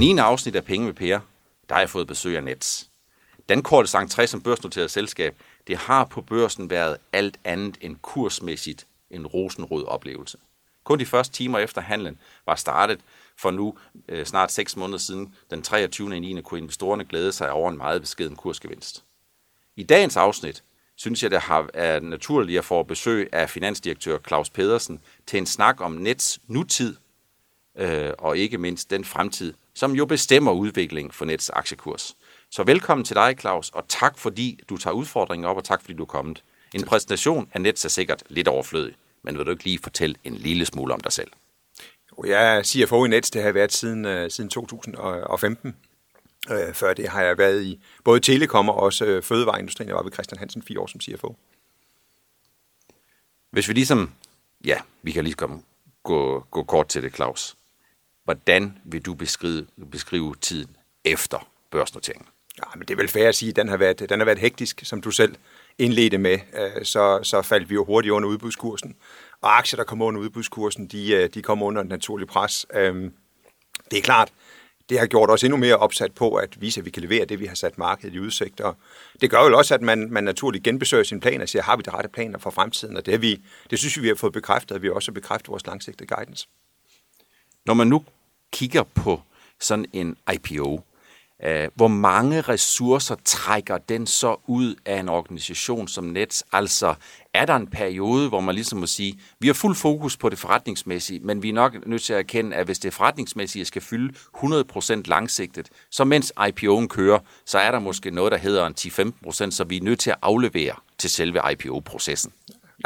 9. afsnit af Penge med Per, der har jeg fået besøg af Nets. Dankortets entré som børsnoteret selskab, det har på børsen været alt andet end kursmæssigt en rosenrød oplevelse. Kun de første timer efter handlen var startet, for nu øh, snart 6 måneder siden, den 23. 9. kunne investorerne glæde sig over en meget beskeden kursgevinst. I dagens afsnit synes jeg, det har er naturligt at få besøg af finansdirektør Claus Pedersen til en snak om Nets nutid øh, og ikke mindst den fremtid, som jo bestemmer udviklingen for Nets aktiekurs. Så velkommen til dig, Claus, og tak fordi du tager udfordringen op, og tak fordi du er kommet. En præsentation af Nets er sikkert lidt overflødig, men vil du ikke lige fortælle en lille smule om dig selv? Jeg er CFO i Nets, det har jeg været siden, uh, siden 2015. Uh, øh, før det har jeg været i både telekom og også uh, fødevareindustrien. Jeg var ved Christian Hansen fire år som CFO. Hvis vi ligesom, ja, vi kan lige komme, gå, gå kort til det, Claus. Hvordan vil du beskrive, beskrive tiden efter børsnoteringen? Ja, men det er vel fair at sige, at den har været, den har været hektisk, som du selv indledte med. Øh, så, så faldt vi jo hurtigt under udbudskursen. Og aktier, der kommer under udbudskursen, de, øh, de kommer under en naturlig pres. Øhm, det er klart, det har gjort os endnu mere opsat på at vise, at vi kan levere det, vi har sat markedet i udsigt. Og det gør jo også, at man, man naturligt genbesøger sine planer og siger, har vi de rette planer for fremtiden? Og det, har vi, det synes vi, vi har fået bekræftet, at vi også har bekræftet vores langsigtede guidance. Når man nu kigger på sådan en IPO, øh, hvor mange ressourcer trækker den så ud af en organisation som Nets? Altså, er der en periode, hvor man ligesom må sige, vi har fuld fokus på det forretningsmæssige, men vi er nok nødt til at erkende, at hvis det forretningsmæssige skal fylde 100% langsigtet, så mens IPO'en kører, så er der måske noget, der hedder en 10-15%, så vi er nødt til at aflevere til selve IPO-processen.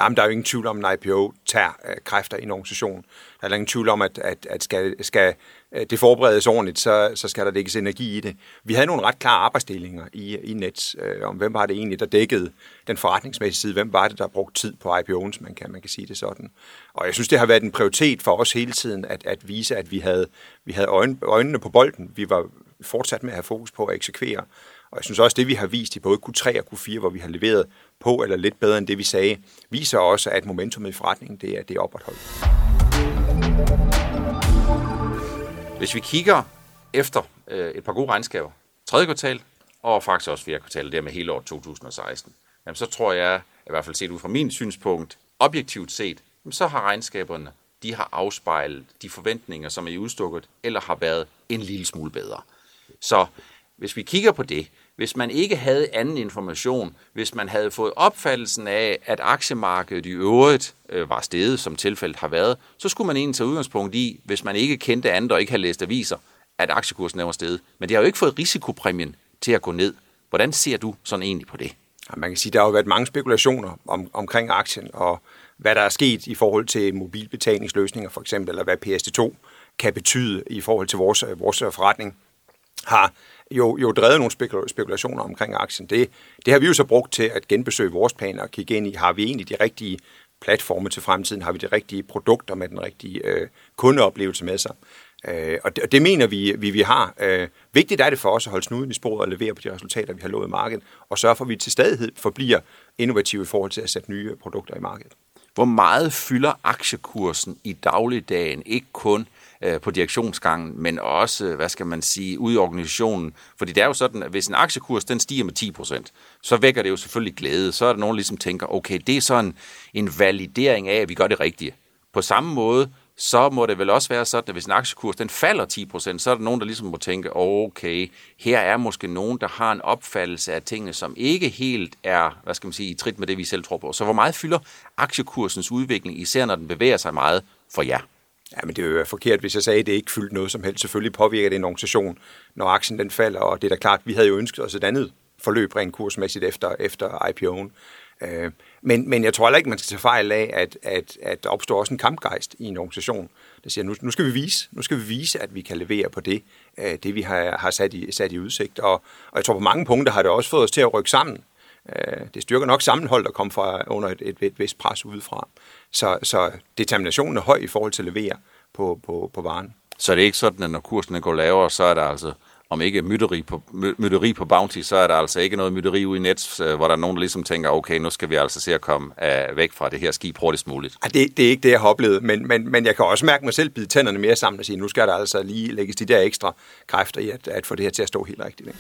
Jamen, der er jo ingen tvivl om, at en IPO tager øh, kræfter i en organisation. Der er ingen tvivl om, at, at, at skal, skal øh, det forberedes ordentligt, så, så skal der lægges energi i det. Vi havde nogle ret klare arbejdsdelinger i, i Nets, øh, om hvem var det egentlig, der dækkede den forretningsmæssige side, hvem var det, der brugte tid på IPO'en, man kan, man kan sige det sådan. Og jeg synes, det har været en prioritet for os hele tiden, at, at vise, at vi havde, vi havde øjne, øjnene på bolden. Vi var fortsat med at have fokus på at eksekvere. Og jeg synes også, det vi har vist i både Q3 og Q4, hvor vi har leveret på eller lidt bedre end det, vi sagde, viser også, at momentumet i forretningen det er, det er opretholdt. Hvis vi kigger efter øh, et par gode regnskaber, tredje kvartal og faktisk også fjerde kvartal, der med hele år 2016, jamen så tror jeg, i hvert fald set ud fra min synspunkt, objektivt set, jamen så har regnskaberne, de har afspejlet de forventninger, som er i udstukket, eller har været en lille smule bedre. Så hvis vi kigger på det, hvis man ikke havde anden information, hvis man havde fået opfattelsen af, at aktiemarkedet i øvrigt øh, var steget, som tilfældet har været, så skulle man egentlig tage udgangspunkt i, hvis man ikke kendte andet og ikke havde læst aviser, at aktiekursen er steget. Men det har jo ikke fået risikopræmien til at gå ned. Hvordan ser du sådan egentlig på det? Ja, man kan sige, at der har jo været mange spekulationer om, omkring aktien, og hvad der er sket i forhold til mobilbetalingsløsninger for eksempel, eller hvad PSD2 kan betyde i forhold til vores, vores forretning, har jo, jo drevet nogle spekulationer omkring aktien. Det, det har vi jo så brugt til at genbesøge vores planer og kigge ind i, har vi egentlig de rigtige platforme til fremtiden, har vi de rigtige produkter med den rigtige øh, kundeoplevelse med sig. Øh, og, det, og det mener vi, vi, vi har. Øh, vigtigt er det for os at holde snuden i sporet og levere på de resultater, vi har lovet i markedet, og sørge for, at vi til stadighed forbliver innovative i forhold til at sætte nye produkter i markedet. Hvor meget fylder aktiekursen i dagligdagen, ikke kun øh, Øh, på direktionsgangen, men også, hvad skal man sige, ud i organisationen. Fordi det er jo sådan, at hvis en aktiekurs den stiger med 10%, så vækker det jo selvfølgelig glæde. Så er der nogen, der ligesom tænker, okay, det er sådan en validering af, at vi gør det rigtige. På samme måde, så må det vel også være sådan, at hvis en aktiekurs den falder 10%, så er der nogen, der ligesom må tænke, okay, her er måske nogen, der har en opfattelse af tingene, som ikke helt er, hvad skal man sige, i trit med det, vi selv tror på. Så hvor meget fylder aktiekursens udvikling, især når den bevæger sig meget for jer? Ja, men det er jo forkert, hvis jeg sagde, at det ikke fyldte noget som helst. Selvfølgelig påvirker det en organisation, når aktien den falder, og det er da klart, vi havde jo ønsket os et andet forløb rent kursmæssigt efter, efter IPO'en. Øh, men, men jeg tror heller ikke, man skal tage fejl af, at, at, at der opstår også en kampgejst i en organisation, der siger, nu, nu skal vi vise, nu skal vi vise, at vi kan levere på det, øh, det vi har, har sat, i, sat i udsigt. Og, og jeg tror på mange punkter har det også fået os til at rykke sammen. Øh, det styrker nok sammenhold, der kommer fra under et, et, et vist pres udefra. Så, så determinationen er høj i forhold til at levere på, på, på varen. Så det er ikke sådan, at når kursen går lavere, så er der altså om ikke mytteri på, mytteri på Bounty, så er der altså ikke noget mytteri ude i net, øh, hvor der er nogen, der ligesom tænker, okay, nu skal vi altså se at komme uh, væk fra det her skib hurtigst muligt. Ja, det, det er ikke det, jeg har oplevet, men, men, men jeg kan også mærke mig selv bide tænderne mere sammen og sige, nu skal der altså lige lægges de der ekstra kræfter i at, at få det her til at stå helt rigtigt. Ikke?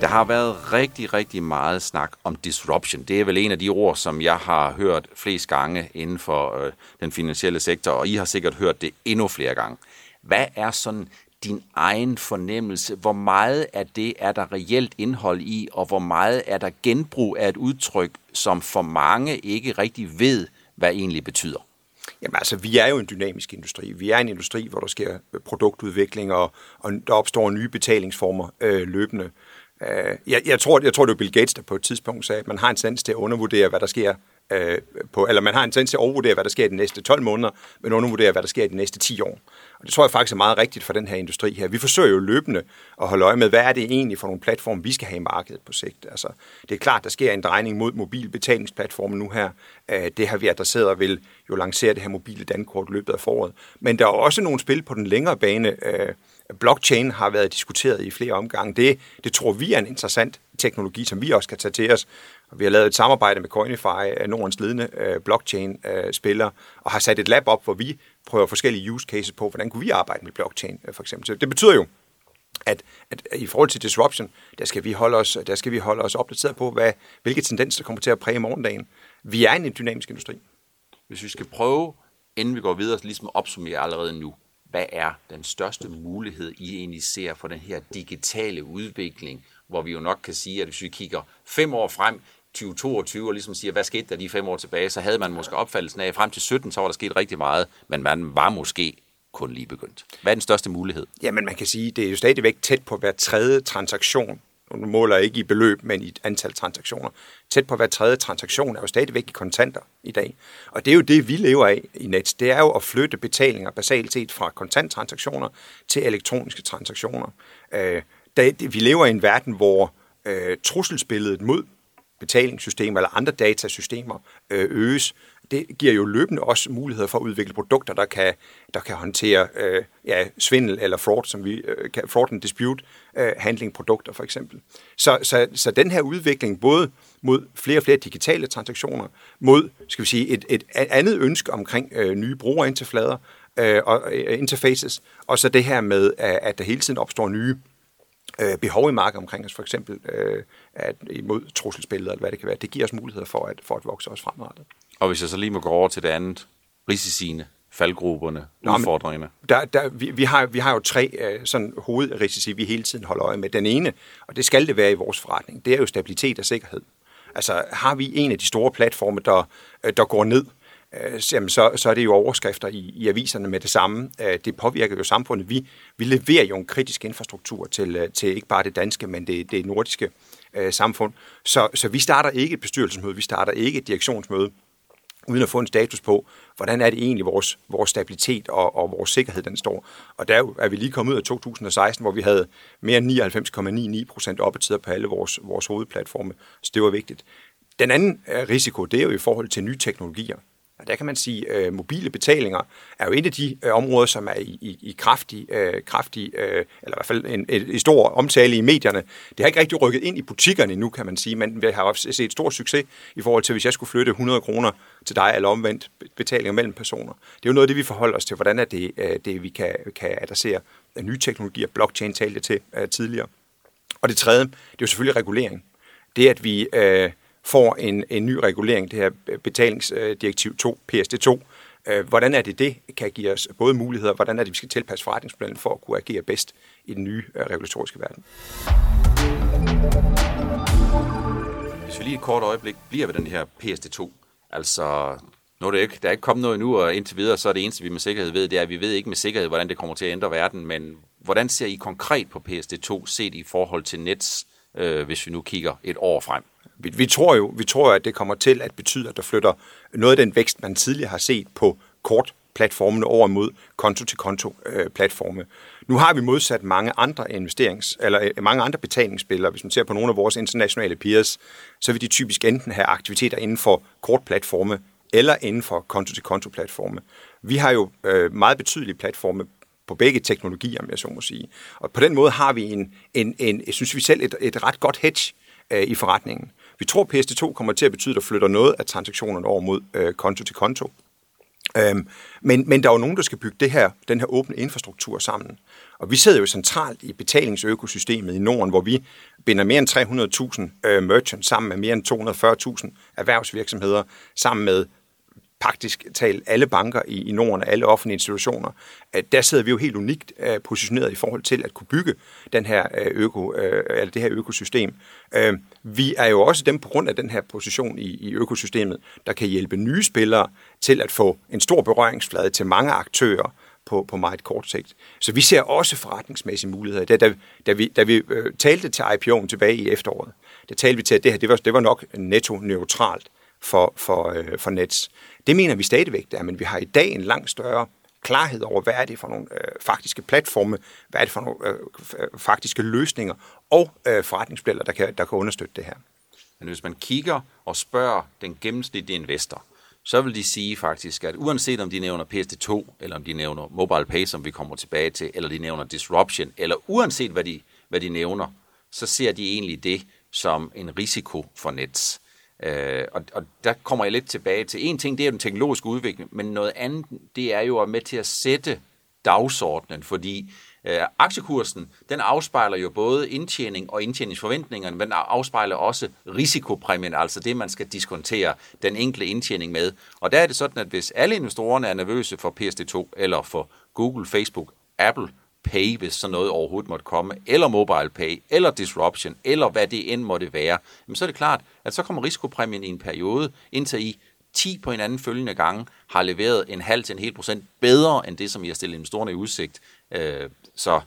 Der har været rigtig, rigtig meget snak om disruption. Det er vel en af de ord, som jeg har hørt flest gange inden for øh, den finansielle sektor, og I har sikkert hørt det endnu flere gange. Hvad er sådan din egen fornemmelse? Hvor meget af det er der reelt indhold i, og hvor meget er der genbrug af et udtryk, som for mange ikke rigtig ved, hvad egentlig betyder? Jamen altså, vi er jo en dynamisk industri. Vi er en industri, hvor der sker produktudvikling, og, og der opstår nye betalingsformer øh, løbende. Øh, jeg, jeg, tror, jeg tror, det var Bill Gates, der på et tidspunkt sagde, at man har en tendens til at undervurdere, hvad der sker øh, på, eller man har en tendens til at overvurdere, hvad der sker i de næste 12 måneder, men undervurdere, hvad der sker i de næste 10 år. Og det tror jeg faktisk er meget rigtigt for den her industri her. Vi forsøger jo løbende at holde øje med, hvad er det egentlig for nogle platforme, vi skal have i markedet på sigt. Altså, det er klart, der sker en drejning mod mobilbetalingsplatformen nu her. Øh, det har vi adresseret og vil jo lancere det her mobile dankort løbet af foråret. Men der er også nogle spil på den længere bane. Øh, blockchain har været diskuteret i flere omgange. Det, det tror vi er en interessant teknologi, som vi også kan tage til os. Vi har lavet et samarbejde med Coinify, øh, Nordens ledende øh, blockchain-spiller, og har sat et lab op, hvor vi prøver forskellige use cases på, hvordan kunne vi arbejde med blockchain, øh, for eksempel. Så det betyder jo, at, at i forhold til disruption, der skal vi holde os, der skal vi holde os opdateret på, hvad, hvilke tendenser kommer til at præge morgendagen. Vi er en dynamisk industri. Hvis vi skal prøve, inden vi går videre, ligesom at opsummere allerede nu, hvad er den største mulighed, I egentlig ser for den her digitale udvikling, hvor vi jo nok kan sige, at hvis vi kigger fem år frem, 2022, og ligesom siger, hvad skete der de fem år tilbage, så havde man måske opfattelsen af, at frem til 17, så var der sket rigtig meget, men man var måske kun lige begyndt. Hvad er den største mulighed? Jamen, man kan sige, det er jo stadigvæk tæt på hver tredje transaktion, nu måler jeg ikke i beløb, men i antal transaktioner. Tæt på hver tredje transaktion er jo stadigvæk i kontanter i dag. Og det er jo det, vi lever af i Nets. Det er jo at flytte betalinger basalt set fra kontanttransaktioner til elektroniske transaktioner. Øh, vi lever i en verden, hvor øh, trusselsbilledet mod betalingssystemer eller andre datasystemer øh, øges det giver jo løbende også muligheder for at udvikle produkter, der kan, der kan håndtere øh, ja, svindel eller fraud, som vi øh, kan, fraud and dispute øh, handling produkter for eksempel. Så, så, så den her udvikling både mod flere og flere digitale transaktioner, mod skal vi sige, et, et andet ønske omkring øh, nye brugerinterflader øh, og øh, interfaces, og så det her med, at der hele tiden opstår nye øh, behov i markedet omkring os, for eksempel øh, at imod trusselsbilleder, eller hvad det kan være. Det giver os muligheder for at, for at vokse os fremadrettet. Og hvis jeg så lige må gå over til det andet, risiciene, faldgrupperne, Nå, udfordringerne. Der, der, vi, vi, har, vi har jo tre uh, sådan hovedrisici, vi hele tiden holder øje med. Den ene, og det skal det være i vores forretning, det er jo stabilitet og sikkerhed. Altså har vi en af de store platforme, der, øh, der går ned, øh, så, så er det jo overskrifter i, i aviserne med det samme. Det påvirker jo samfundet. Vi, vi leverer jo en kritisk infrastruktur til, til ikke bare det danske, men det, det nordiske øh, samfund. Så, så vi starter ikke et bestyrelsesmøde, vi starter ikke et direktionsmøde, uden at få en status på, hvordan er det egentlig vores, vores stabilitet og, og vores sikkerhed, den står. Og der er vi lige kommet ud af 2016, hvor vi havde mere end 99,99 procent oppetider på alle vores, vores hovedplatforme, så det var vigtigt. Den anden øh, risiko, det er jo i forhold til nye teknologier. Og der kan man sige, at øh, mobile betalinger er jo et af de øh, områder, som er i, i, i kraftig, øh, kraftig øh, eller i hvert fald en, en, en stor omtale i medierne. Det har ikke rigtig rykket ind i butikkerne nu, kan man sige, men vi har også set stor succes i forhold til, hvis jeg skulle flytte 100 kroner til dig, eller omvendt betalinger mellem personer. Det er jo noget af det, vi forholder os til, hvordan er det, øh, det vi kan, kan adressere nye teknologier. Blockchain talte til øh, tidligere. Og det tredje, det er jo selvfølgelig regulering. Det, at vi... Øh, får en, en ny regulering, det her øh, betalingsdirektiv 2, PSD2. Øh, hvordan er det, det kan give os både muligheder, hvordan er det, vi skal tilpasse forretningsplanen for at kunne agere bedst i den nye øh, regulatoriske verden? Hvis vi lige et kort øjeblik bliver ved den her PSD2, altså nu er det ikke, der er ikke kommet noget nu, og indtil videre, så er det eneste, vi med sikkerhed ved, det er, at vi ved ikke med sikkerhed, hvordan det kommer til at ændre verden, men hvordan ser I konkret på PSD2 set i forhold til Nets, øh, hvis vi nu kigger et år frem? Vi, vi, tror jo, vi tror, at det kommer til at betyde, at der flytter noget af den vækst, man tidligere har set på kort platformene over mod konto-til-konto-platforme. Øh, nu har vi modsat mange andre investerings, eller øh, mange andre betalingsspillere. Hvis man ser på nogle af vores internationale peers, så vil de typisk enten have aktiviteter inden for kortplatforme eller inden for konto-til-konto-platforme. Vi har jo øh, meget betydelige platforme på begge teknologier, om jeg så må sige. Og på den måde har vi en, en, en jeg synes vi selv, et, et ret godt hedge øh, i forretningen. Vi tror, PSD2 kommer til at betyde, at der flytter noget af transaktionerne over mod øh, konto til konto. Øhm, men, men der er jo nogen, der skal bygge det her, den her åbne infrastruktur sammen. Og vi sidder jo centralt i betalingsøkosystemet i Norden, hvor vi binder mere end 300.000 øh, merchants sammen med mere end 240.000 erhvervsvirksomheder, sammen med praktisk talt alle banker i, i Norden og alle offentlige institutioner, at der sidder vi jo helt unikt øh, positioneret i forhold til at kunne bygge den her, øh, øko, øh, eller det her økosystem. Øh, vi er jo også dem på grund af den her position i, i økosystemet, der kan hjælpe nye spillere til at få en stor berøringsflade til mange aktører, på, på meget kort sigt. Så vi ser også forretningsmæssige muligheder. Da, da, da vi, da vi øh, talte til IPO'en tilbage i efteråret, der talte vi til, at det her det var, det var nok netto-neutralt for, for, øh, for Nets. Det mener vi stadigvæk der, men vi har i dag en langt større klarhed over, hvad er det for nogle øh, faktiske platforme, hvad er det for nogle øh, øh, faktiske løsninger og øh, forretningsmodeller, der kan, der kan understøtte det her. Men hvis man kigger og spørger den gennemsnitlige investor, så vil de sige faktisk, at uanset om de nævner PSD2, eller om de nævner Mobile Pay, som vi kommer tilbage til, eller de nævner Disruption, eller uanset hvad de, hvad de nævner, så ser de egentlig det som en risiko for Nets. Øh, og, og der kommer jeg lidt tilbage til, en ting, det er den teknologiske udvikling, men noget andet, det er jo at med til at sætte dagsordenen, fordi øh, aktiekursen, den afspejler jo både indtjening og indtjeningsforventningerne, men afspejler også risikopræmien, altså det, man skal diskontere den enkelte indtjening med. Og der er det sådan, at hvis alle investorerne er nervøse for PSD2, eller for Google, Facebook, Apple, Pay, hvis sådan noget overhovedet måtte komme, eller Mobile Pay, eller Disruption, eller hvad det end måtte være, jamen så er det klart, at så kommer risikopræmien i en periode, indtil I 10 på en anden følgende gange har leveret en halv til en hel procent bedre end det, som I har stillet investorerne i udsigt. Øh, så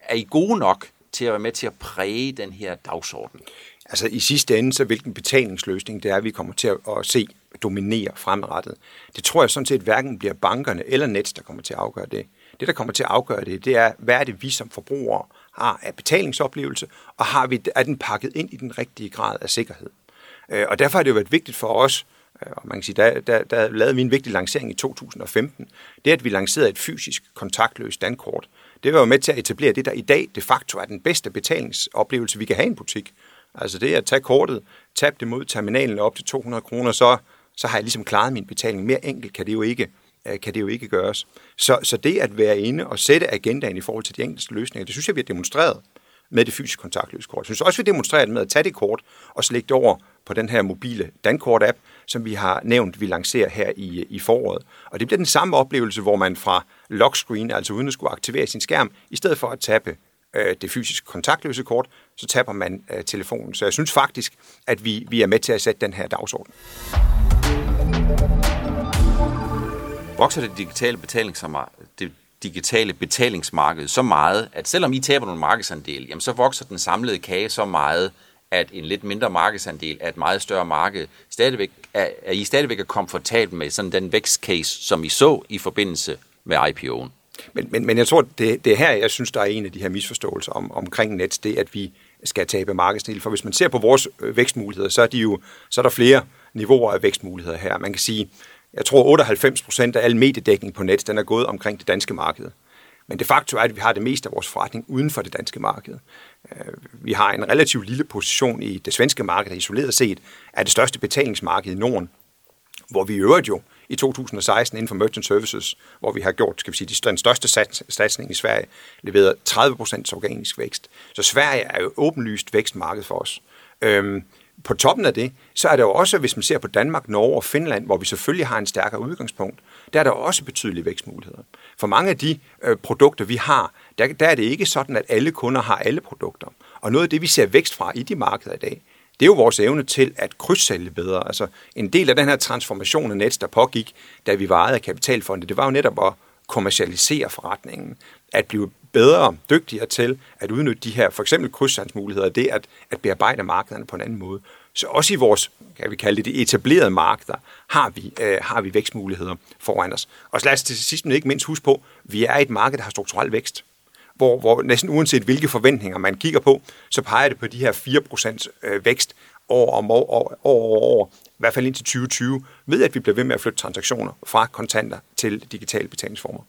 er I gode nok til at være med til at præge den her dagsorden? Altså i sidste ende, så hvilken betalingsløsning det er, vi kommer til at se dominere fremadrettet. Det tror jeg sådan set hverken bliver bankerne eller Nets, der kommer til at afgøre det. Det, der kommer til at afgøre det, det er, hvad er det, vi som forbrugere har af betalingsoplevelse, og har vi, er den pakket ind i den rigtige grad af sikkerhed. Øh, og derfor har det jo været vigtigt for os, øh, og man kan sige, der, der, der lavede vi en vigtig lancering i 2015, det at vi lancerede et fysisk kontaktløst dankort. Det var jo med til at etablere det, der i dag de facto er den bedste betalingsoplevelse, vi kan have i en butik. Altså det at tage kortet, tabe det mod terminalen op til 200 kroner, så, så har jeg ligesom klaret min betaling. Mere enkelt kan det jo ikke Øh, kan det jo ikke gøres. Så, så det at være inde og sætte agendaen i forhold til de enkelte løsninger, det synes jeg, vi har demonstreret med det fysiske kontaktløse kort. Jeg synes også, vi har demonstreret med at tage det kort og slægge det over på den her mobile Dankort-app, som vi har nævnt, vi lancerer her i, i foråret. Og det bliver den samme oplevelse, hvor man fra lockscreen, altså uden at skulle aktivere sin skærm, i stedet for at tappe øh, det fysiske kontaktløse kort, så tapper man øh, telefonen. Så jeg synes faktisk, at vi, vi er med til at sætte den her dagsorden vokser det digitale, det digitale betalingsmarked så meget, at selvom I taber nogle markedsandel, jamen så vokser den samlede kage så meget, at en lidt mindre markedsandel af et meget større marked stadigvæk er, er I stadigvæk er komfortabel med sådan den vækstcase, som I så i forbindelse med IPO'en. Men, men, men jeg tror, det, det er her, jeg synes, der er en af de her misforståelser om, omkring Nets, det at vi skal tabe markedsandel. For hvis man ser på vores øh, vækstmuligheder, så er, de jo, så er der flere niveauer af vækstmuligheder her. Man kan sige, jeg tror 98 procent af al mediedækning på net, den er gået omkring det danske marked. Men det faktum er, at vi har det meste af vores forretning uden for det danske marked. Øh, vi har en relativt lille position i det svenske marked, der isoleret set er det største betalingsmarked i Norden, hvor vi i øvrigt jo i 2016 inden for Merchant Services, hvor vi har gjort skal vi sige, den største satsning i Sverige, leveret 30% organisk vækst. Så Sverige er jo åbenlyst vækstmarked for os. Øhm, på toppen af det, så er der jo også, hvis man ser på Danmark, Norge og Finland, hvor vi selvfølgelig har en stærkere udgangspunkt, der er der også betydelige vækstmuligheder. For mange af de øh, produkter, vi har, der, der er det ikke sådan, at alle kunder har alle produkter. Og noget af det, vi ser vækst fra i de markeder i dag, det er jo vores evne til at krydssælge bedre. Altså en del af den her transformation af Nets, der pågik, da vi varede af kapitalfonde, det var jo netop at kommercialisere forretningen, at blive bedre, dygtigere til at udnytte de her for eksempel krydssandsmuligheder, det at, at bearbejde markederne på en anden måde. Så også i vores, kan vi kalde det, de etablerede markeder, har vi, øh, har vi vækstmuligheder foran os. Og så lad os til sidst men ikke mindst huske på, vi er et marked, der har strukturel vækst. Hvor, hvor næsten uanset hvilke forventninger man kigger på, så peger det på de her 4% øh, vækst år om år, år, år, år, i hvert fald indtil 2020, ved at vi bliver ved med at flytte transaktioner fra kontanter til digitale betalingsformer.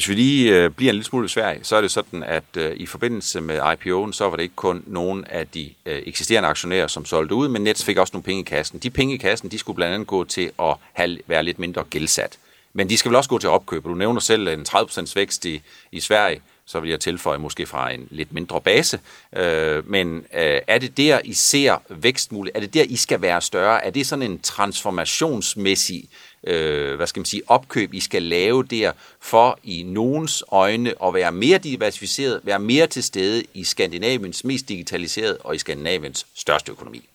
Hvis vi lige øh, bliver en lille smule i Sverige, så er det sådan, at øh, i forbindelse med IPO'en, så var det ikke kun nogen af de øh, eksisterende aktionærer, som solgte ud, men Nets fik også nogle penge i kassen. De penge i kassen, de skulle blandt andet gå til at have, være lidt mindre gældsat. Men de skal vel også gå til opkøb. Du nævner selv øh, en 30% vækst i, i Sverige, så vil jeg tilføje måske fra en lidt mindre base. Øh, men øh, er det der, I ser vækstmuligt? Er det der, I skal være større? Er det sådan en transformationsmæssig øh, øh, hvad skal man sige, opkøb, I skal lave der, for i nogens øjne at være mere diversificeret, være mere til stede i Skandinaviens mest digitaliserede og i Skandinaviens største økonomi?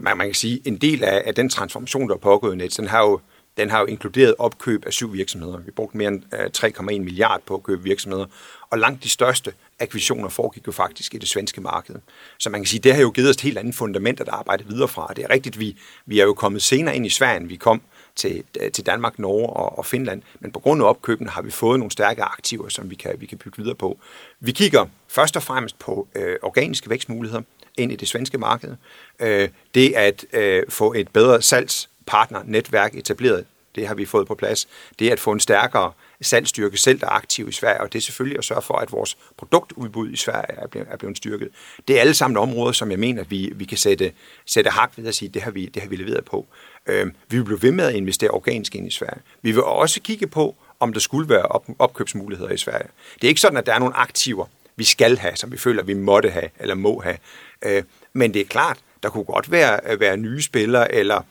Man, man kan sige, en del af, af den transformation, der er pågået i net, den har jo den har jo inkluderet opkøb af syv virksomheder. Vi brugte mere end øh, 3,1 milliard på at købe virksomheder, og langt de største akquisitioner foregik jo faktisk i det svenske marked. Så man kan sige, det har jo givet os et helt andet fundament at arbejde videre fra. Det er rigtigt, vi, vi er jo kommet senere ind i Sverige, end vi kom til, øh, til Danmark, Norge og, og Finland. Men på grund af opkøbene har vi fået nogle stærke aktiver, som vi kan, vi kan bygge videre på. Vi kigger først og fremmest på øh, organiske vækstmuligheder ind i det svenske marked. Øh, det at øh, få et bedre salgspartnernetværk etableret, det har vi fået på plads. Det er at få en stærkere salgsstyrke selv, der er aktiv i Sverige, og det er selvfølgelig at sørge for, at vores produktudbud i Sverige er blevet, er blevet styrket. Det er alle sammen områder, som jeg mener, at vi, vi kan sætte, sætte hak ved at sige, det har vi, det har vi leveret på. Øh, vi vil blive ved med at investere organisk ind i Sverige. Vi vil også kigge på, om der skulle være op, opkøbsmuligheder i Sverige. Det er ikke sådan, at der er nogle aktiver, vi skal have, som vi føler, vi måtte have eller må have. Øh, men det er klart, der kunne godt være, være nye spillere eller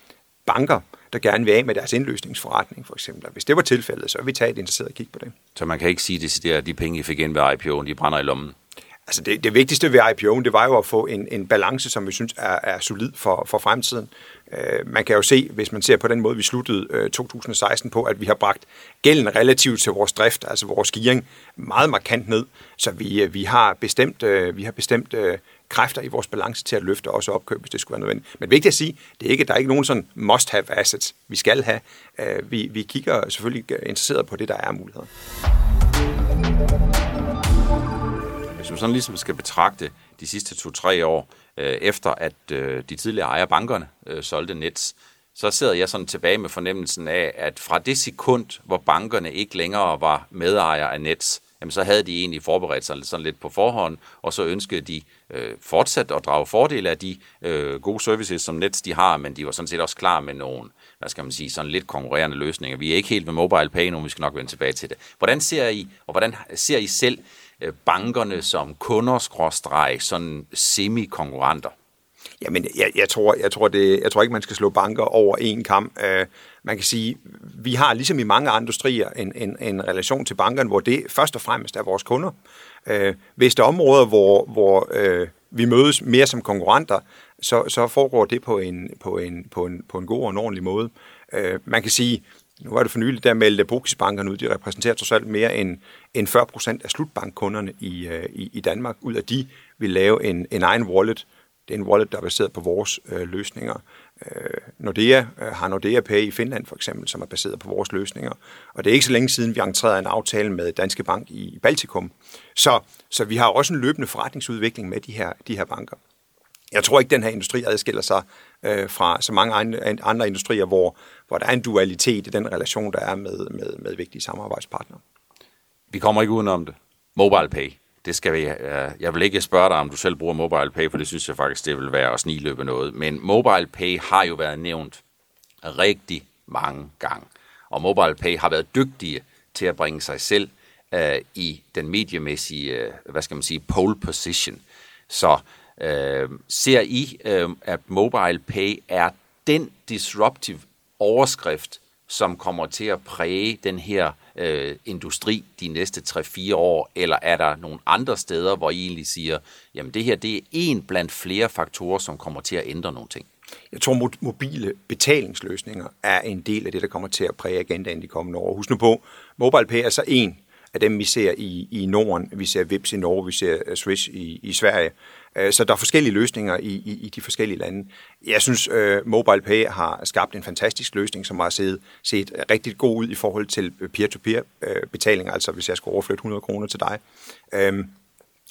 banker, der gerne vil af med deres indløsningsforretning, for eksempel. Hvis det var tilfældet, så vil vi tage et interesseret kig på det. Så man kan ikke sige, at de penge, I fik ind ved IPO'en, de brænder i lommen? Altså det, det vigtigste ved IPO'en, det var jo at få en, en balance, som vi synes er, er solid for, for fremtiden. Øh, man kan jo se, hvis man ser på den måde, vi sluttede øh, 2016 på, at vi har bragt gælden relativt til vores drift, altså vores gearing, meget markant ned. Så vi, øh, vi har bestemt, øh, vi har bestemt øh, kræfter i vores balance til at løfte også opkøb, hvis det skulle være nødvendigt. Men vigtigt at sige, det er ikke, der er ikke nogen sådan must-have assets, vi skal have. Øh, vi, vi kigger selvfølgelig interesseret på det, der er muligheder. Hvis man sådan ligesom skal betragte de sidste to-tre år, øh, efter at øh, de tidligere ejer bankerne solgte Nets, så sidder jeg sådan tilbage med fornemmelsen af, at fra det sekund, hvor bankerne ikke længere var medejer af Nets, jamen så havde de egentlig forberedt sig sådan lidt på forhånd, og så ønskede de øh, fortsat at drage fordel af de øh, gode services, som Nets de har, men de var sådan set også klar med nogle, hvad skal man sige, sådan lidt konkurrerende løsninger. Vi er ikke helt med mobile pay nu, vi skal nok vende tilbage til det. Hvordan ser I, og hvordan ser I selv Øh, bankerne som kunder-sådan semi-konkurrenter? Jamen, jeg, jeg, tror, jeg, tror det, jeg tror ikke, man skal slå banker over en kamp. Øh, man kan sige, vi har ligesom i mange andre industrier en, en, en relation til bankerne, hvor det først og fremmest er vores kunder. Øh, hvis der er områder, hvor, hvor øh, vi mødes mere som konkurrenter, så, så foregår det på en, på, en, på, en, på en god og en ordentlig måde. Øh, man kan sige, nu var det for nylig, der meldte Bogisbankerne ud, de repræsenterer trods alt mere end, end 40 procent af slutbankkunderne i, øh, i, i Danmark. Ud af de vil lave en, en egen wallet. Det er en wallet, der er baseret på vores øh, løsninger. Øh, Nordea øh, har Nordea Pay i Finland for eksempel, som er baseret på vores løsninger. Og det er ikke så længe siden, vi entrerede en aftale med Danske Bank i Baltikum. Så, så vi har også en løbende forretningsudvikling med de her, de her banker. Jeg tror ikke, den her industri adskiller sig øh, fra så mange andre industrier, hvor, hvor der er en dualitet i den relation, der er med, med, med vigtige samarbejdspartnere. Vi kommer ikke udenom det. Mobile Pay. Det skal vi, jeg vil ikke spørge dig, om du selv bruger Mobile Pay, for det synes jeg faktisk, det vil være at sniløbe noget. Men Mobile Pay har jo været nævnt rigtig mange gange. Og Mobile Pay har været dygtige til at bringe sig selv øh, i den mediemæssige, øh, hvad skal man sige, pole position. Så øh, ser I, øh, at Mobile Pay er den disruptive overskrift, som kommer til at præge den her øh, industri de næste 3-4 år, eller er der nogle andre steder, hvor I egentlig siger, jamen det her det er en blandt flere faktorer, som kommer til at ændre nogle ting? Jeg tror, mobile betalingsløsninger er en del af det, der kommer til at præge agendaen de kommende år. Husk nu på, MobilePay er så en af dem, vi ser i, i Norden. Vi ser Vips i Norge, vi ser øh, Swish i, i Sverige. Øh, så der er forskellige løsninger i, i, i de forskellige lande. Jeg synes, uh, MobilePay har skabt en fantastisk løsning, som har set, set rigtig god ud i forhold til peer-to-peer øh, betaling, altså hvis jeg skulle overflytte 100 kroner til dig. Uh,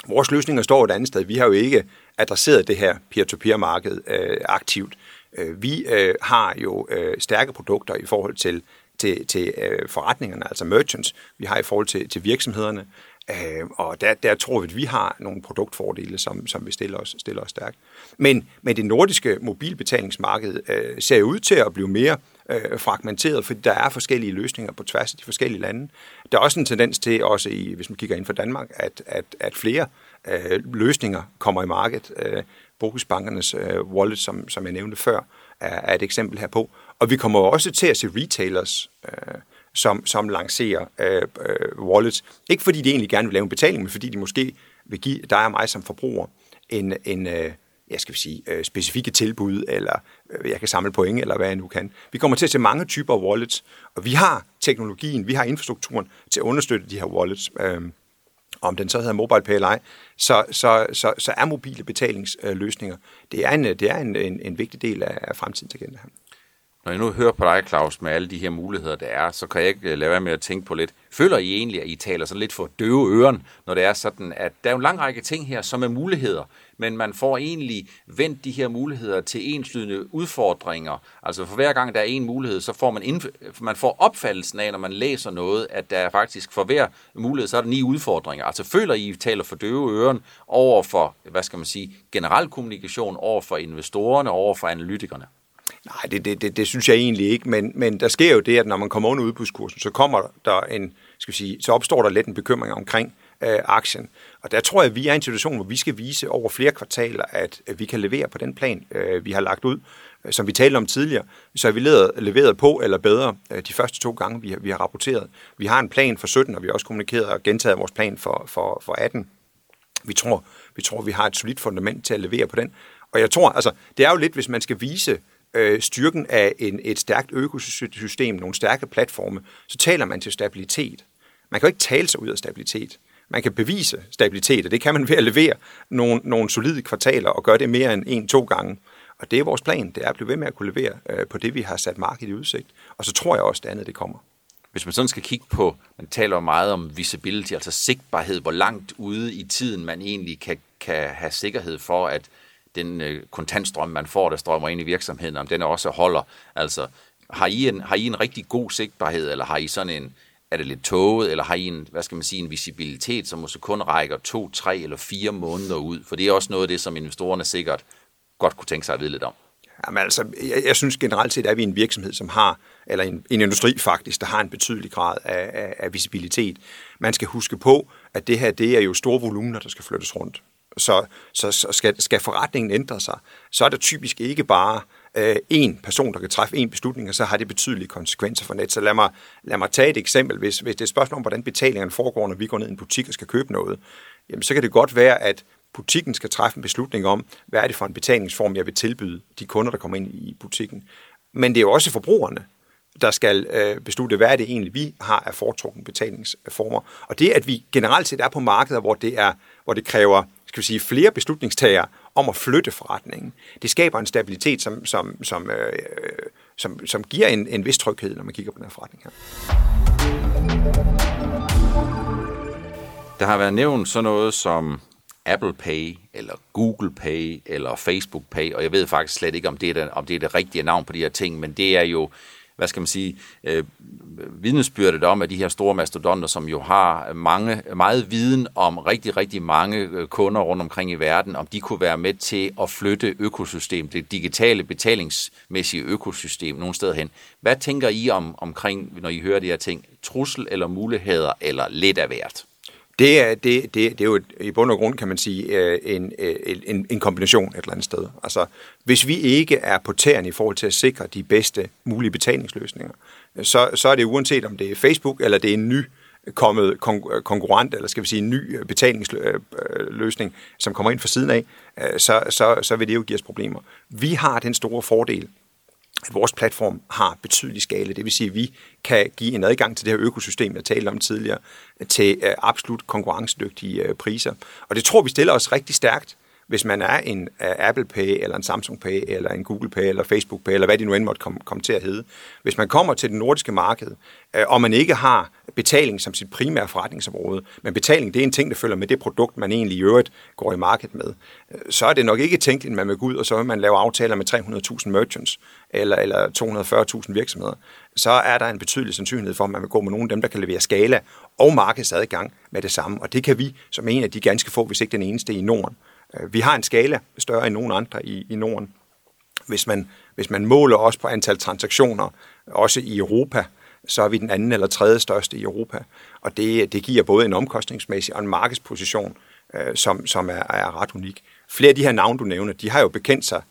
vores løsninger står et andet sted. Vi har jo ikke adresseret det her peer-to-peer-marked øh, aktivt. Øh, vi øh, har jo øh, stærke produkter i forhold til til, til øh, forretningerne, altså merchants, vi har i forhold til, til virksomhederne. Øh, og der, der tror vi, at vi har nogle produktfordele, som, som vi stiller os, stiller os stærkt. Men, men det nordiske mobilbetalingsmarked øh, ser ud til at blive mere øh, fragmenteret, fordi der er forskellige løsninger på tværs af de forskellige lande. Der er også en tendens til, også i, hvis man kigger ind for Danmark, at, at, at flere øh, løsninger kommer i markedet. Øh, Bokusbankernes øh, wallet, som, som jeg nævnte før, er, er et eksempel herpå. Og vi kommer også til at se retailers, øh, som, som lancerer øh, øh, wallets. Ikke fordi de egentlig gerne vil lave en betaling, men fordi de måske vil give dig og mig som forbruger en, en øh, jeg skal sige, øh, specifikke tilbud, eller øh, jeg kan samle point, eller hvad jeg nu kan. Vi kommer til at se mange typer af wallets, og vi har teknologien, vi har infrastrukturen til at understøtte de her wallets. Øh, om den så hedder MobilePay eller ej, så, så, så, så er mobile betalingsløsninger, det er en, det er en, en, en vigtig del af fremtidens agenda. Når jeg nu hører på dig, Claus, med alle de her muligheder, der er, så kan jeg ikke øh, lade være med at tænke på lidt. Føler I egentlig, at I taler sådan lidt for døve øren, når det er sådan, at der er en lang række ting her, som er muligheder, men man får egentlig vendt de her muligheder til enslydende udfordringer. Altså for hver gang der er en mulighed, så får man, indf- man får opfattelsen af, når man læser noget, at der er faktisk for hver mulighed, så er der ni udfordringer. Altså føler I, I taler for døve øren over for, hvad skal man sige, generel kommunikation, over for investorerne, over for analytikerne? Nej, det, det, det, det synes jeg egentlig ikke, men, men der sker jo det, at når man kommer under udbudskursen, så kommer der en, skal vi sige, så opstår der lidt en bekymring omkring øh, aktien. Og der tror jeg, at vi er i en situation, hvor vi skal vise over flere kvartaler, at, vi kan levere på den plan, øh, vi har lagt ud. Øh, som vi talte om tidligere, så er vi leveret, leveret på eller bedre øh, de første to gange, vi har, vi har rapporteret. Vi har en plan for 17, og vi har også kommunikeret og gentaget vores plan for, for, for 18. Vi tror, vi tror, vi har et solidt fundament til at levere på den. Og jeg tror, altså, det er jo lidt, hvis man skal vise øh, styrken af en, et stærkt økosystem, nogle stærke platforme, så taler man til stabilitet. Man kan jo ikke tale sig ud af stabilitet. Man kan bevise stabilitet, og det kan man ved at levere nogle, nogle solide kvartaler og gøre det mere end en-to gange. Og det er vores plan, det er at blive ved med at kunne levere øh, på det, vi har sat markedet i udsigt. Og så tror jeg også, det andet det kommer. Hvis man sådan skal kigge på, man taler jo meget om visibility, altså sigtbarhed, hvor langt ude i tiden man egentlig kan, kan have sikkerhed for, at den øh, kontantstrøm, man får, der strømmer ind i virksomheden, om den også holder. Altså, har I en, har I en rigtig god sigtbarhed, eller har I sådan en, er det lidt tåget, eller har I en, hvad skal man sige, en visibilitet, som måske kun rækker to, tre eller fire måneder ud? For det er også noget af det, som investorerne sikkert godt kunne tænke sig at vide lidt om. Jamen altså, jeg, jeg synes generelt set, at vi er en virksomhed, som har, eller en, en industri faktisk, der har en betydelig grad af, af, af visibilitet. Man skal huske på, at det her, det er jo store volumener, der skal flyttes rundt. Så, så, så skal, skal forretningen ændre sig, så er det typisk ikke bare øh, en person, der kan træffe en beslutning, og så har det betydelige konsekvenser for net. Så lad mig, lad mig tage et eksempel. Hvis, hvis det er et spørgsmål om, hvordan betalingerne foregår, når vi går ned i en butik og skal købe noget, jamen, så kan det godt være, at butikken skal træffe en beslutning om, hvad er det for en betalingsform, jeg vil tilbyde de kunder, der kommer ind i butikken. Men det er jo også forbrugerne, der skal øh, beslutte, hvad er det egentlig, vi har af foretrukne betalingsformer. Og det, at vi generelt set er på markeder, hvor det, er, hvor det kræver skal vi sige, flere beslutningstagere om at flytte forretningen. Det skaber en stabilitet, som, som, som, øh, som, som giver en, en vis tryghed, når man kigger på den her forretning her. Der har været nævnt sådan noget som Apple Pay, eller Google Pay, eller Facebook Pay, og jeg ved faktisk slet ikke, om det er det, om det, er det rigtige navn på de her ting, men det er jo hvad skal man sige, øh, vidnesbyrdet om, at de her store mastodonter, som jo har mange, meget viden om rigtig, rigtig mange øh, kunder rundt omkring i verden, om de kunne være med til at flytte økosystem, det digitale betalingsmæssige økosystem nogle steder hen. Hvad tænker I om omkring, når I hører de her ting? Trussel eller muligheder, eller lidt af hvert? Det er, det, det, det er jo et, i bund og grund, kan man sige, øh, en, øh, en, en kombination et eller andet sted. Altså, hvis vi ikke er på tæerne i forhold til at sikre de bedste mulige betalingsløsninger, så, så er det uanset om det er Facebook, eller det er en ny kommet konkurrent, eller skal vi sige en ny betalingsløsning, som kommer ind fra siden af, øh, så, så, så vil det jo give os problemer. Vi har den store fordel, at vores platform har betydelig skala. Det vil sige, at vi kan give en adgang til det her økosystem, jeg talte om tidligere, til øh, absolut konkurrencedygtige øh, priser. Og det tror vi stiller os rigtig stærkt, hvis man er en øh, Apple Pay, eller en Samsung Pay, eller en Google Pay, eller Facebook Pay, eller hvad de nu end måtte komme, komme til at hedde, hvis man kommer til det nordiske marked, øh, og man ikke har betaling som sit primære forretningsområde, men betaling det er en ting, der følger med det produkt, man egentlig i øvrigt går i markedet med, øh, så er det nok ikke tænkeligt, at man vil gå ud, og så vil man lave aftaler med 300.000 merchants, eller, eller 240.000 virksomheder. Så er der en betydelig sandsynlighed for, at man vil gå med nogle af dem, der kan levere skala og markedsadgang med det samme. Og det kan vi som en af de ganske få, hvis ikke den eneste i Norden. Øh, vi har en skala større end nogen andre i, i Norden. Hvis man, hvis man måler os på antal transaktioner, også i Europa, så er vi den anden eller tredje største i Europa. Og det, det giver både en omkostningsmæssig og en markedsposition, øh, som, som er, er ret unik. Flere af de her navne, du nævner, de har jo bekendt sig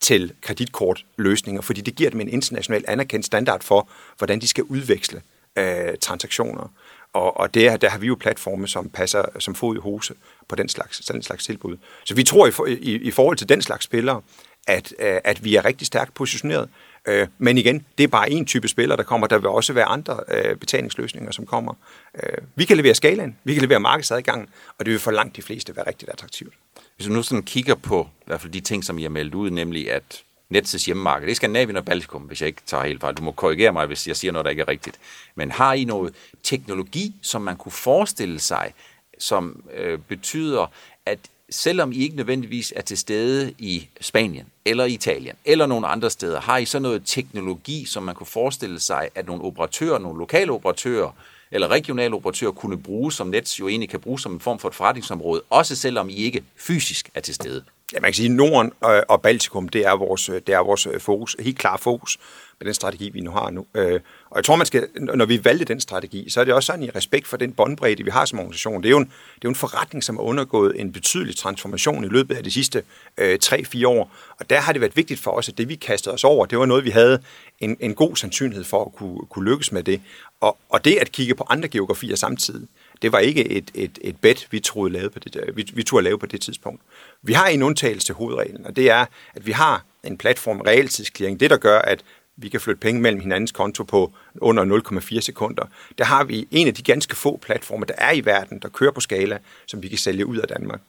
til kreditkortløsninger, fordi det giver dem en international anerkendt standard for, hvordan de skal udveksle øh, transaktioner. Og, og der, der har vi jo platforme, som passer som fod i hose på den slags, den slags tilbud. Så vi tror i, i, i forhold til den slags spillere, at, øh, at vi er rigtig stærkt positioneret. Øh, men igen, det er bare en type spiller, der kommer. Der vil også være andre øh, betalingsløsninger, som kommer. Øh, vi kan levere skalaen, vi kan levere markedsadgangen, og det vil for langt de fleste være rigtig attraktivt. Hvis du nu sådan kigger på i hvert fald de ting, som I har meldt ud, nemlig at Nets' hjemmemarked. Det er Skandinavien og Baltikum, hvis jeg ikke tager helt fejl. Du må korrigere mig, hvis jeg siger noget, der ikke er rigtigt. Men har I noget teknologi, som man kunne forestille sig, som øh, betyder, at selvom I ikke nødvendigvis er til stede i Spanien, eller Italien, eller nogle andre steder, har I så noget teknologi, som man kunne forestille sig, at nogle operatører, nogle lokale operatører, eller regionale operatører kunne bruge, som Nets jo egentlig kan bruge som en form for et forretningsområde, også selvom I ikke fysisk er til stede? Ja, man kan sige, at Norden øh, og Baltikum, det er vores, øh, det er vores øh, fokus, helt klar fokus med den strategi, vi nu har nu. Øh, og jeg tror, man skal, når vi valgte den strategi, så er det også sådan i respekt for den båndbredde, vi har som organisation. Det er jo en, det er jo en forretning, som har undergået en betydelig transformation i løbet af de sidste øh, 3-4 år. Og der har det været vigtigt for os, at det vi kastede os over, det var noget, vi havde en, en god sandsynlighed for at kunne, kunne lykkes med det. Og, og det at kigge på andre geografier samtidig, det var ikke et, et, et bet, vi troede lave på det, vi, vi turde lave på det tidspunkt. Vi har en undtagelse til hovedreglen, og det er, at vi har en platform, realtidsklæring. det der gør, at vi kan flytte penge mellem hinandens konto på under 0,4 sekunder. Der har vi en af de ganske få platformer, der er i verden, der kører på skala, som vi kan sælge ud af Danmark.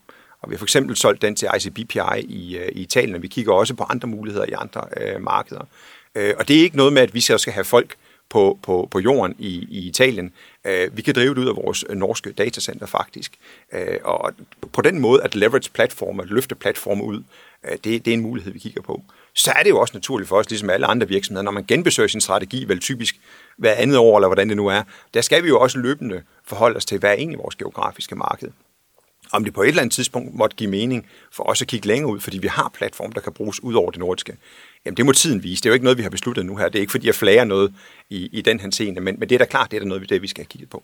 Og vi har for eksempel solgt den til ICBPI i, øh, i Italien, og vi kigger også på andre muligheder i andre øh, markeder. Øh, og det er ikke noget med, at vi så skal have folk på, på, på jorden i, i Italien. Øh, vi kan drive det ud af vores norske datacenter faktisk. Øh, og på den måde at leverage platformer, at løfte platformer ud, øh, det, det er en mulighed, vi kigger på. Så er det jo også naturligt for os, ligesom alle andre virksomheder, når man genbesøger sin strategi, vel typisk hver andet år, eller hvordan det nu er, der skal vi jo også løbende forholde os til, hvad er egentlig vores geografiske marked om det på et eller andet tidspunkt måtte give mening for os at kigge længere ud, fordi vi har platform, der kan bruges ud over det nordiske. Jamen det må tiden vise. Det er jo ikke noget, vi har besluttet nu her. Det er ikke fordi, jeg flager noget i, i den her scene, men, men det er da klart, det er da noget, det, vi skal have kigget på.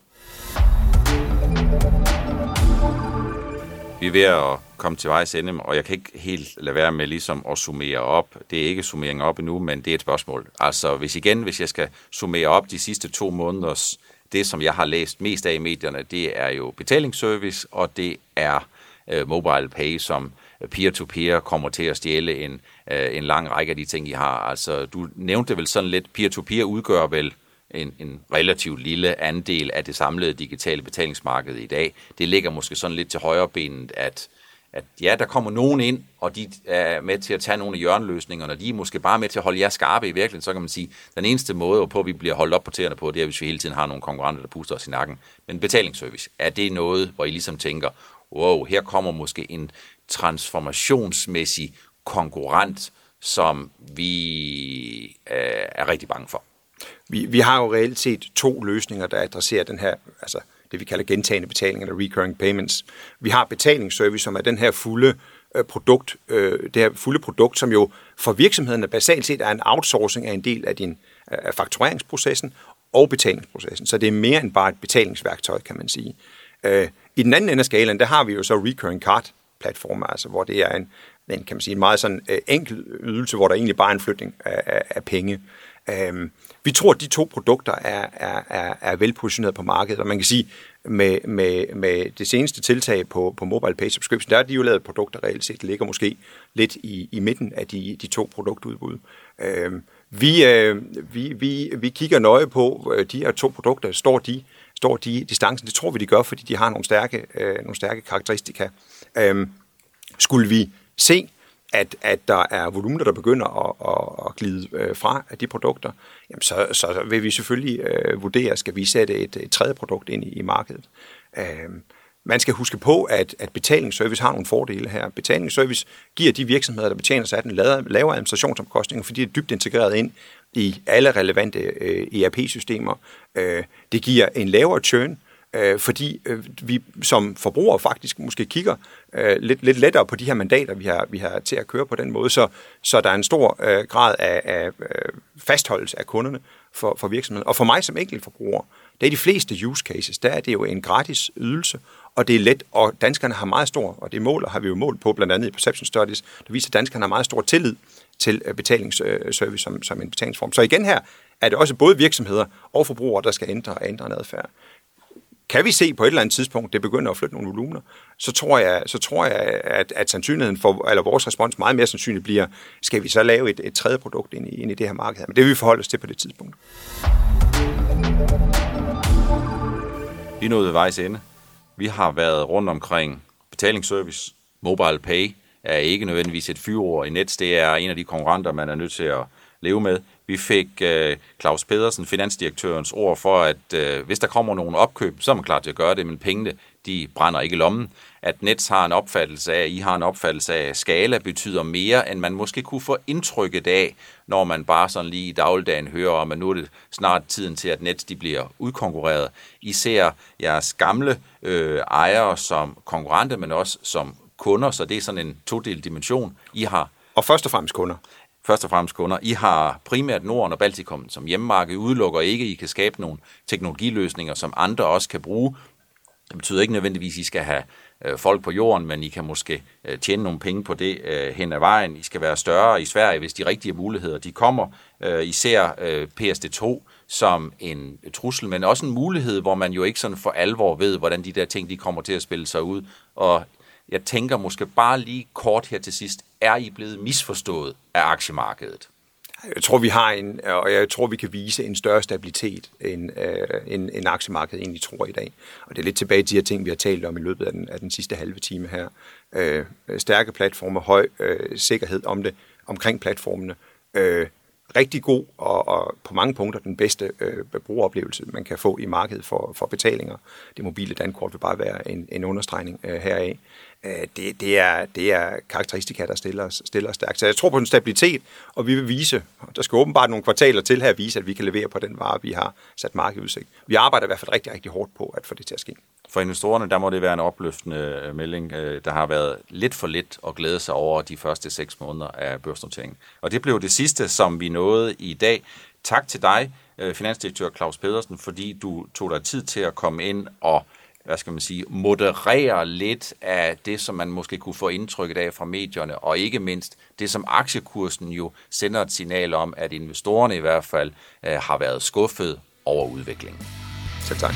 Vi er ved at komme til vejs ende, og jeg kan ikke helt lade være med ligesom at summere op. Det er ikke summering op endnu, men det er et spørgsmål. Altså hvis igen, hvis jeg skal summere op de sidste to måneders det, som jeg har læst mest af i medierne, det er jo betalingsservice, og det er øh, mobile pay, som peer-to-peer kommer til at stjæle en, øh, en lang række af de ting, I har. Altså, du nævnte vel sådan lidt, peer-to-peer udgør vel en, en relativt lille andel af det samlede digitale betalingsmarked i dag. Det ligger måske sådan lidt til højre benet, at at ja, der kommer nogen ind, og de er med til at tage nogle af hjørneløsningerne, og de er måske bare med til at holde jer skarpe i virkeligheden, så kan man sige, at den eneste måde, på vi bliver holdt op på tæerne på, det er, hvis vi hele tiden har nogle konkurrenter, der puster os i nakken. Men betalingsservice, er det noget, hvor I ligesom tænker, wow, her kommer måske en transformationsmæssig konkurrent, som vi øh, er rigtig bange for? Vi, vi har jo reelt set to løsninger, der adresserer den her, altså det vi kalder gentagende betaling eller recurring payments. Vi har betalingsservice, som er den her fulde øh, produkt, øh, det her fulde produkt, som jo for virksomhederne basalt set er en outsourcing af en del af din af faktureringsprocessen og betalingsprocessen. Så det er mere end bare et betalingsværktøj, kan man sige. Øh, I den anden ende af skalaen, der har vi jo så recurring card platformer, altså hvor det er en, en kan man sige, en meget sådan øh, enkel ydelse, hvor der egentlig bare er en flytning af, af, af penge. Øhm, vi tror, at de to produkter er, er, er, er velpositioneret på markedet, og man kan sige, med, med, med det seneste tiltag på, på Mobile Pay Subscription, der er de jo lavet produkter reelt set, ligger måske lidt i, i midten af de, de to produktudbud. Øh, vi, øh, vi, vi, vi kigger nøje på øh, de her to produkter. Står de, står de distancen? Det tror vi, de gør, fordi de har nogle stærke, øh, nogle stærke karakteristika. Øh, Skulle vi se, at, at der er volumener, der begynder at, at, at glide øh, fra af de produkter, jamen så, så vil vi selvfølgelig øh, vurdere, skal vi sætte et, et tredje produkt ind i, i markedet. Øh, man skal huske på, at, at betalingsservice har nogle fordele her. Betalingsservice giver de virksomheder, der betjener sig af den lavere administrationsomkostninger, fordi det er dybt integreret ind i alle relevante øh, ERP-systemer. Øh, det giver en lavere churn, øh, fordi øh, vi som forbrugere faktisk måske kigger øh, lidt, lidt lettere på de her mandater, vi har, vi har til at køre på den måde, så, så der er en stor øh, grad af, af øh, fastholdelse af kunderne for, for virksomheden. Og for mig som enkelt forbruger, det er de fleste use cases, der er det jo en gratis ydelse, og det er let, og danskerne har meget stor, og det mål har vi jo målt på, blandt andet i Perception Studies, der viser, at danskerne har meget stor tillid til øh, betalingsservice som, som en betalingsform. Så igen her er det også både virksomheder og forbrugere, der skal ændre, ændre en adfærd. Kan vi se på et eller andet tidspunkt, det begynder at flytte nogle volumener, så tror jeg, så tror jeg at, at sandsynligheden for, eller vores respons meget mere sandsynligt bliver, skal vi så lave et, et tredje produkt ind i, ind i det her marked? Men det vil vi forholde os til på det tidspunkt. Vi er nået ved vejs ende. Vi har været rundt omkring betalingsservice. Mobile Pay er ikke nødvendigvis et fyreord i Nets. Det er en af de konkurrenter, man er nødt til at leve med. Vi fik øh, Claus Pedersen, finansdirektørens ord for, at øh, hvis der kommer nogen opkøb, så er man klar til at gøre det, men pengene de brænder ikke lommen. At Nets har en opfattelse af, I har en opfattelse af, at skala betyder mere, end man måske kunne få indtrykket af, når man bare sådan lige i dagligdagen hører om, at nu er det snart tiden til, at Nets de bliver udkonkurreret. I ser jeres gamle øh, ejere som konkurrente, men også som kunder, så det er sådan en todel dimension. I har og først og fremmest kunder først og fremmest kunder. I har primært Norden og Baltikum som hjemmemarked, udelukker ikke, I kan skabe nogle teknologiløsninger, som andre også kan bruge. Det betyder ikke nødvendigvis, at I skal have øh, folk på jorden, men I kan måske øh, tjene nogle penge på det øh, hen ad vejen. I skal være større i Sverige, hvis de rigtige muligheder de kommer. I ser PSD2 som en trussel, men også en mulighed, hvor man jo ikke sådan for alvor ved, hvordan de der ting de kommer til at spille sig ud. Og jeg tænker måske bare lige kort her til sidst, er I blevet misforstået af aktiemarkedet? Jeg tror, vi har en, og jeg tror, vi kan vise en større stabilitet, end, øh, end, end aktiemarkedet egentlig tror i dag. Og det er lidt tilbage til de her ting, vi har talt om i løbet af den, af den sidste halve time her. Øh, stærke platforme, høj øh, sikkerhed om det, omkring platformene. Øh, rigtig god og, og på mange punkter den bedste øh, brugeroplevelse, man kan få i markedet for, for betalinger. Det mobile dankort vil bare være en, en understregning øh, heraf. Øh, det, det, er, det er karakteristika, der stiller, stiller stærkt. Så jeg tror på en stabilitet, og vi vil vise, der skal åbenbart nogle kvartaler til her, at vise, at vi kan levere på den vare, vi har sat markedsudsigt. Vi arbejder i hvert fald rigtig, rigtig hårdt på at få det til at ske. For investorerne, der må det være en opløftende øh, melding. Øh, der har været lidt for lidt at glæde sig over de første seks måneder af børsnoteringen. Og det blev det sidste, som vi nåede i dag. Tak til dig, øh, finansdirektør Claus Pedersen, fordi du tog dig tid til at komme ind og hvad skal man sige, moderere lidt af det, som man måske kunne få indtrykket af fra medierne, og ikke mindst det, som aktiekursen jo sender et signal om, at investorerne i hvert fald øh, har været skuffet over udviklingen. Selv tak.